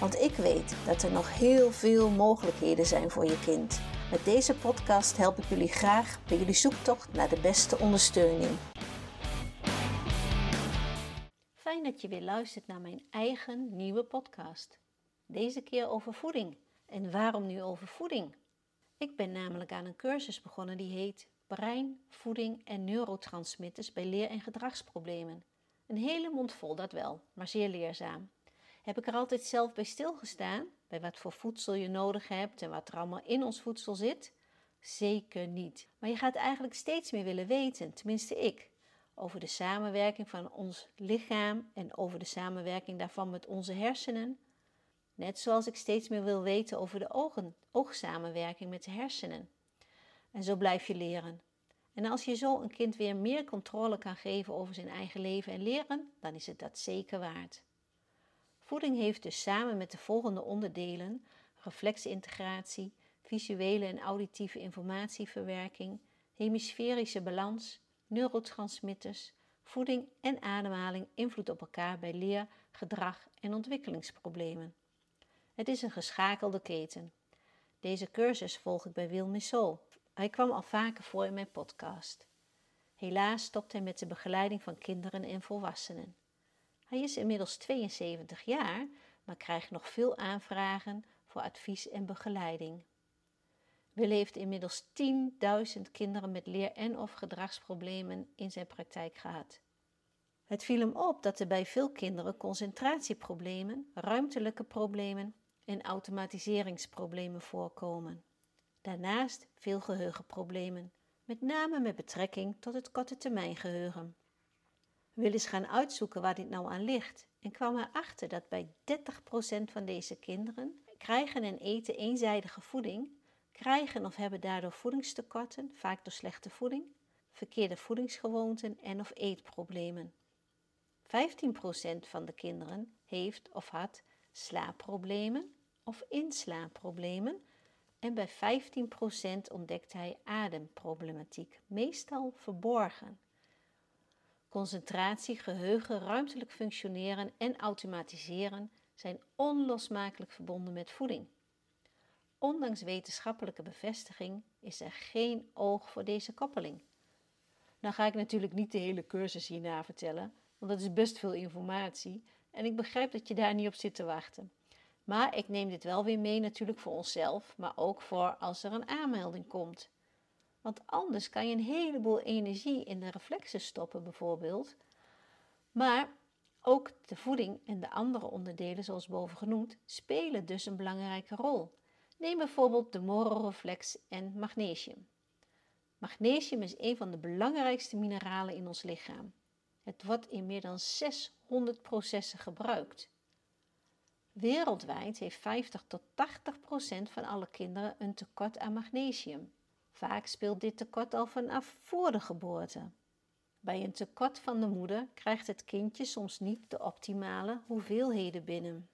Want ik weet dat er nog heel veel mogelijkheden zijn voor je kind. Met deze podcast help ik jullie graag bij jullie zoektocht naar de beste ondersteuning. Fijn dat je weer luistert naar mijn eigen nieuwe podcast. Deze keer over voeding. En waarom nu over voeding? Ik ben namelijk aan een cursus begonnen die heet Brein, voeding en neurotransmitters bij leer- en gedragsproblemen. Een hele mond vol, dat wel, maar zeer leerzaam. Heb ik er altijd zelf bij stilgestaan? Bij wat voor voedsel je nodig hebt en wat er allemaal in ons voedsel zit? Zeker niet. Maar je gaat eigenlijk steeds meer willen weten, tenminste ik, over de samenwerking van ons lichaam en over de samenwerking daarvan met onze hersenen. Net zoals ik steeds meer wil weten over de ogen, oogsamenwerking met de hersenen. En zo blijf je leren. En als je zo een kind weer meer controle kan geven over zijn eigen leven en leren, dan is het dat zeker waard. Voeding heeft dus samen met de volgende onderdelen reflexintegratie, visuele en auditieve informatieverwerking, hemisferische balans, neurotransmitters, voeding en ademhaling invloed op elkaar bij leer, gedrag en ontwikkelingsproblemen. Het is een geschakelde keten. Deze cursus volg ik bij Wil Missot. Hij kwam al vaker voor in mijn podcast. Helaas stopt hij met de begeleiding van kinderen en volwassenen. Hij is inmiddels 72 jaar, maar krijgt nog veel aanvragen voor advies en begeleiding. Wil heeft inmiddels 10.000 kinderen met leer- en of gedragsproblemen in zijn praktijk gehad. Het viel hem op dat er bij veel kinderen concentratieproblemen, ruimtelijke problemen en automatiseringsproblemen voorkomen. Daarnaast veel geheugenproblemen, met name met betrekking tot het korte termijn geheugen wil eens gaan uitzoeken waar dit nou aan ligt en kwam erachter dat bij 30% van deze kinderen krijgen en eten eenzijdige voeding, krijgen of hebben daardoor voedingstekorten, vaak door slechte voeding, verkeerde voedingsgewoonten en of eetproblemen. 15% van de kinderen heeft of had slaapproblemen of inslaapproblemen en bij 15% ontdekt hij ademproblematiek, meestal verborgen. Concentratie, geheugen, ruimtelijk functioneren en automatiseren zijn onlosmakelijk verbonden met voeding. Ondanks wetenschappelijke bevestiging is er geen oog voor deze koppeling. Nou ga ik natuurlijk niet de hele cursus hierna vertellen, want dat is best veel informatie en ik begrijp dat je daar niet op zit te wachten. Maar ik neem dit wel weer mee natuurlijk voor onszelf, maar ook voor als er een aanmelding komt. Want anders kan je een heleboel energie in de reflexen stoppen, bijvoorbeeld. Maar ook de voeding en de andere onderdelen, zoals boven genoemd, spelen dus een belangrijke rol. Neem bijvoorbeeld de mororeflex en magnesium. Magnesium is een van de belangrijkste mineralen in ons lichaam. Het wordt in meer dan 600 processen gebruikt. Wereldwijd heeft 50 tot 80 procent van alle kinderen een tekort aan magnesium. Vaak speelt dit tekort al vanaf voor de geboorte. Bij een tekort van de moeder krijgt het kindje soms niet de optimale hoeveelheden binnen.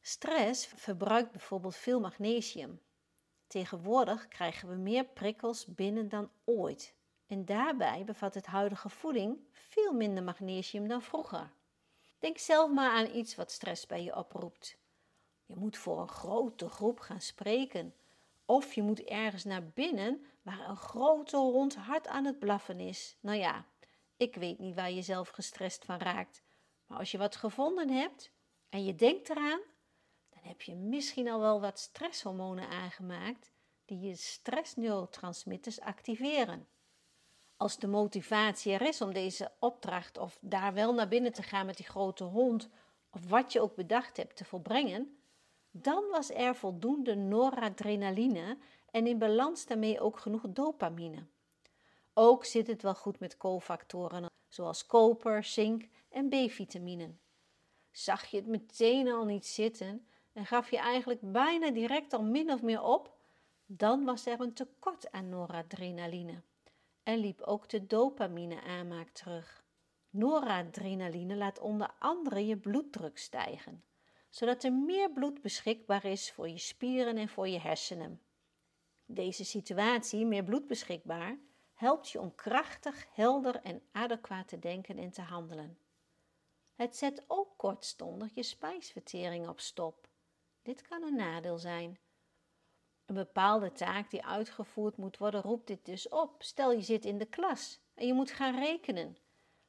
Stress verbruikt bijvoorbeeld veel magnesium. Tegenwoordig krijgen we meer prikkels binnen dan ooit. En daarbij bevat het huidige voeding veel minder magnesium dan vroeger. Denk zelf maar aan iets wat stress bij je oproept. Je moet voor een grote groep gaan spreken of je moet ergens naar binnen waar een grote hond hard aan het blaffen is. Nou ja, ik weet niet waar je zelf gestrest van raakt. Maar als je wat gevonden hebt en je denkt eraan, dan heb je misschien al wel wat stresshormonen aangemaakt die je stressneurotransmitters activeren. Als de motivatie er is om deze opdracht of daar wel naar binnen te gaan met die grote hond of wat je ook bedacht hebt te volbrengen, dan was er voldoende noradrenaline en in balans daarmee ook genoeg dopamine. Ook zit het wel goed met cofactoren zoals koper, zink en B-vitaminen. Zag je het meteen al niet zitten, en gaf je eigenlijk bijna direct al min of meer op, dan was er een tekort aan noradrenaline en liep ook de dopamine-aanmaak terug. Noradrenaline laat onder andere je bloeddruk stijgen, zodat er meer bloed beschikbaar is voor je spieren en voor je hersenen. Deze situatie, meer bloed beschikbaar, helpt je om krachtig, helder en adequaat te denken en te handelen. Het zet ook kortstondig je spijsvertering op stop. Dit kan een nadeel zijn. Een bepaalde taak die uitgevoerd moet worden, roept dit dus op. Stel je zit in de klas en je moet gaan rekenen.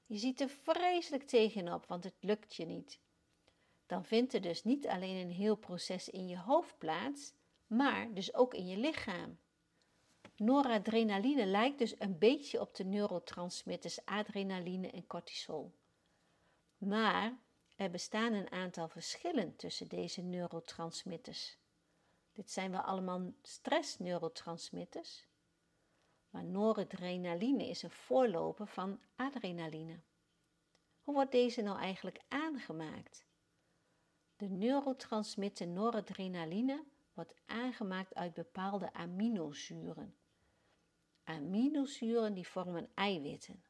Je ziet er vreselijk tegenop, want het lukt je niet. Dan vindt er dus niet alleen een heel proces in je hoofd plaats, maar dus ook in je lichaam. Noradrenaline lijkt dus een beetje op de neurotransmitters adrenaline en cortisol. Maar er bestaan een aantal verschillen tussen deze neurotransmitters. Dit zijn wel allemaal stressneurotransmitters. Maar noradrenaline is een voorloper van adrenaline. Hoe wordt deze nou eigenlijk aangemaakt? De neurotransmitter noradrenaline wordt aangemaakt uit bepaalde aminozuren. Aminozuren die vormen eiwitten.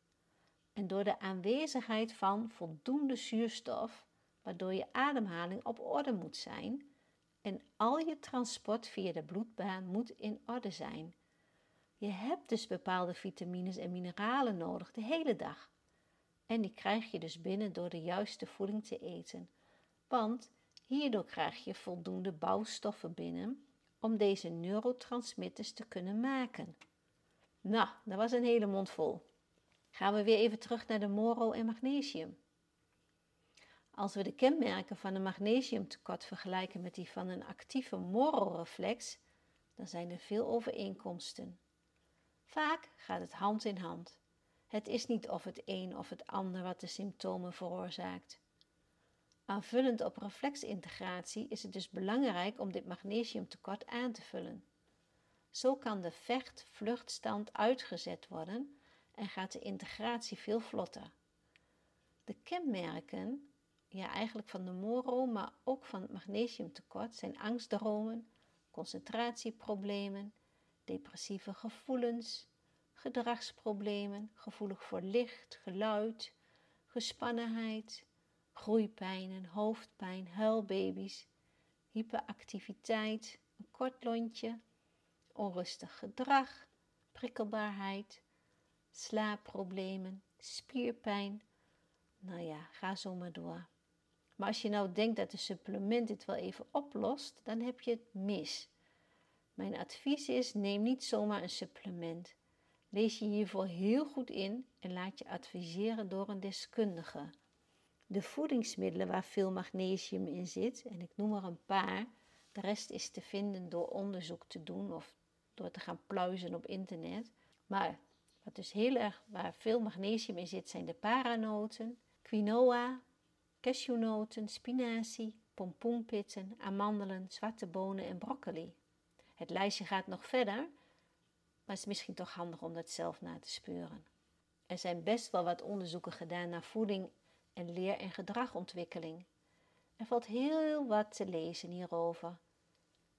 En door de aanwezigheid van voldoende zuurstof, waardoor je ademhaling op orde moet zijn en al je transport via de bloedbaan moet in orde zijn. Je hebt dus bepaalde vitamines en mineralen nodig de hele dag. En die krijg je dus binnen door de juiste voeding te eten. Want hierdoor krijg je voldoende bouwstoffen binnen om deze neurotransmitters te kunnen maken. Nou, dat was een hele mond vol. Gaan we weer even terug naar de moro en magnesium. Als we de kenmerken van een magnesiumtekort vergelijken met die van een actieve mororeflex, dan zijn er veel overeenkomsten. Vaak gaat het hand in hand. Het is niet of het een of het ander wat de symptomen veroorzaakt. Aanvullend op reflexintegratie is het dus belangrijk om dit magnesiumtekort aan te vullen. Zo kan de vecht-vluchtstand uitgezet worden en gaat de integratie veel vlotter. De kenmerken, ja eigenlijk van de moro, maar ook van het magnesiumtekort, zijn angstdromen, concentratieproblemen, depressieve gevoelens, gedragsproblemen, gevoelig voor licht, geluid, gespannenheid, groeipijnen, hoofdpijn, huilbaby's, hyperactiviteit, een kort lontje, onrustig gedrag, prikkelbaarheid, slaapproblemen, spierpijn. Nou ja, ga zo maar door. Maar als je nou denkt dat een supplement dit wel even oplost, dan heb je het mis. Mijn advies is: neem niet zomaar een supplement. Lees je hiervoor heel goed in en laat je adviseren door een deskundige. De voedingsmiddelen waar veel magnesium in zit, en ik noem er een paar, de rest is te vinden door onderzoek te doen of door te gaan pluizen op internet. Maar wat dus heel erg, waar veel magnesium in zit, zijn de paranoten, quinoa, cashewnoten, spinazie, pompoenpitten, amandelen, zwarte bonen en broccoli. Het lijstje gaat nog verder, maar het is misschien toch handig om dat zelf na te speuren. Er zijn best wel wat onderzoeken gedaan naar voeding leer- en gedragontwikkeling. Er valt heel wat te lezen hierover.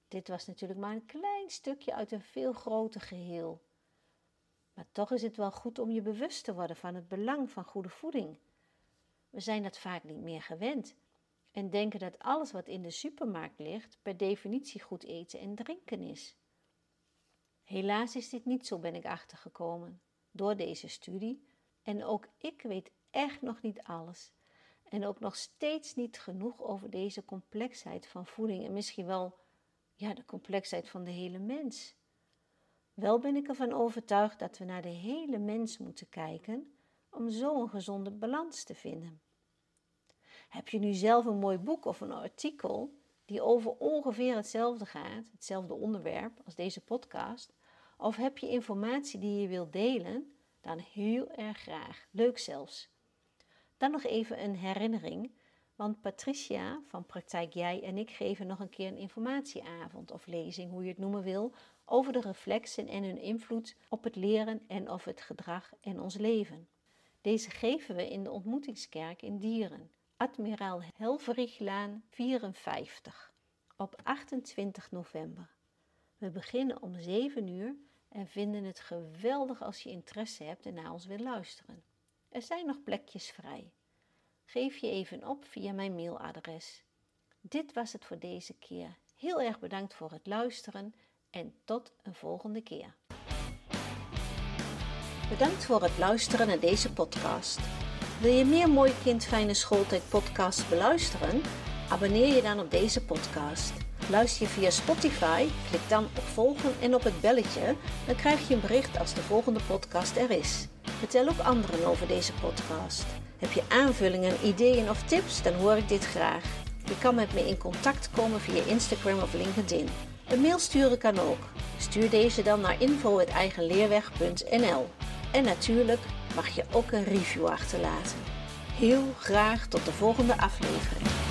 Dit was natuurlijk maar een klein stukje uit een veel groter geheel. Maar toch is het wel goed om je bewust te worden van het belang van goede voeding. We zijn dat vaak niet meer gewend en denken dat alles wat in de supermarkt ligt per definitie goed eten en drinken is. Helaas is dit niet zo, ben ik achtergekomen door deze studie. En ook ik weet echt nog niet alles. En ook nog steeds niet genoeg over deze complexheid van voeding en misschien wel ja, de complexheid van de hele mens. Wel ben ik ervan overtuigd dat we naar de hele mens moeten kijken om zo een gezonde balans te vinden. Heb je nu zelf een mooi boek of een artikel die over ongeveer hetzelfde gaat, hetzelfde onderwerp als deze podcast, of heb je informatie die je wilt delen, dan heel erg graag, leuk zelfs. Dan nog even een herinnering, want Patricia van Praktijk Jij en ik geven nog een keer een informatieavond of lezing, hoe je het noemen wil, over de reflexen en hun invloed op het leren en of het gedrag en ons leven. Deze geven we in de ontmoetingskerk in Dieren, Admiraal Helveriglaan 54. op 28 november. We beginnen om 7 uur en vinden het geweldig als je interesse hebt en naar ons wil luisteren. Er zijn nog plekjes vrij. Geef je even op via mijn mailadres. Dit was het voor deze keer. Heel erg bedankt voor het luisteren en tot een volgende keer. Bedankt voor het luisteren naar deze podcast. Wil je meer Mooi Kind Fijne Schooltijd podcasts beluisteren? Abonneer je dan op deze podcast. Luister je via Spotify, klik dan op volgen en op het belletje, dan krijg je een bericht als de volgende podcast er is. Vertel ook anderen over deze podcast. Heb je aanvullingen, ideeën of tips, dan hoor ik dit graag. Je kan met me in contact komen via Instagram of LinkedIn. Een mail sturen kan ook. Stuur deze dan naar info.eigenleerweg.nl En natuurlijk mag je ook een review achterlaten. Heel graag tot de volgende aflevering.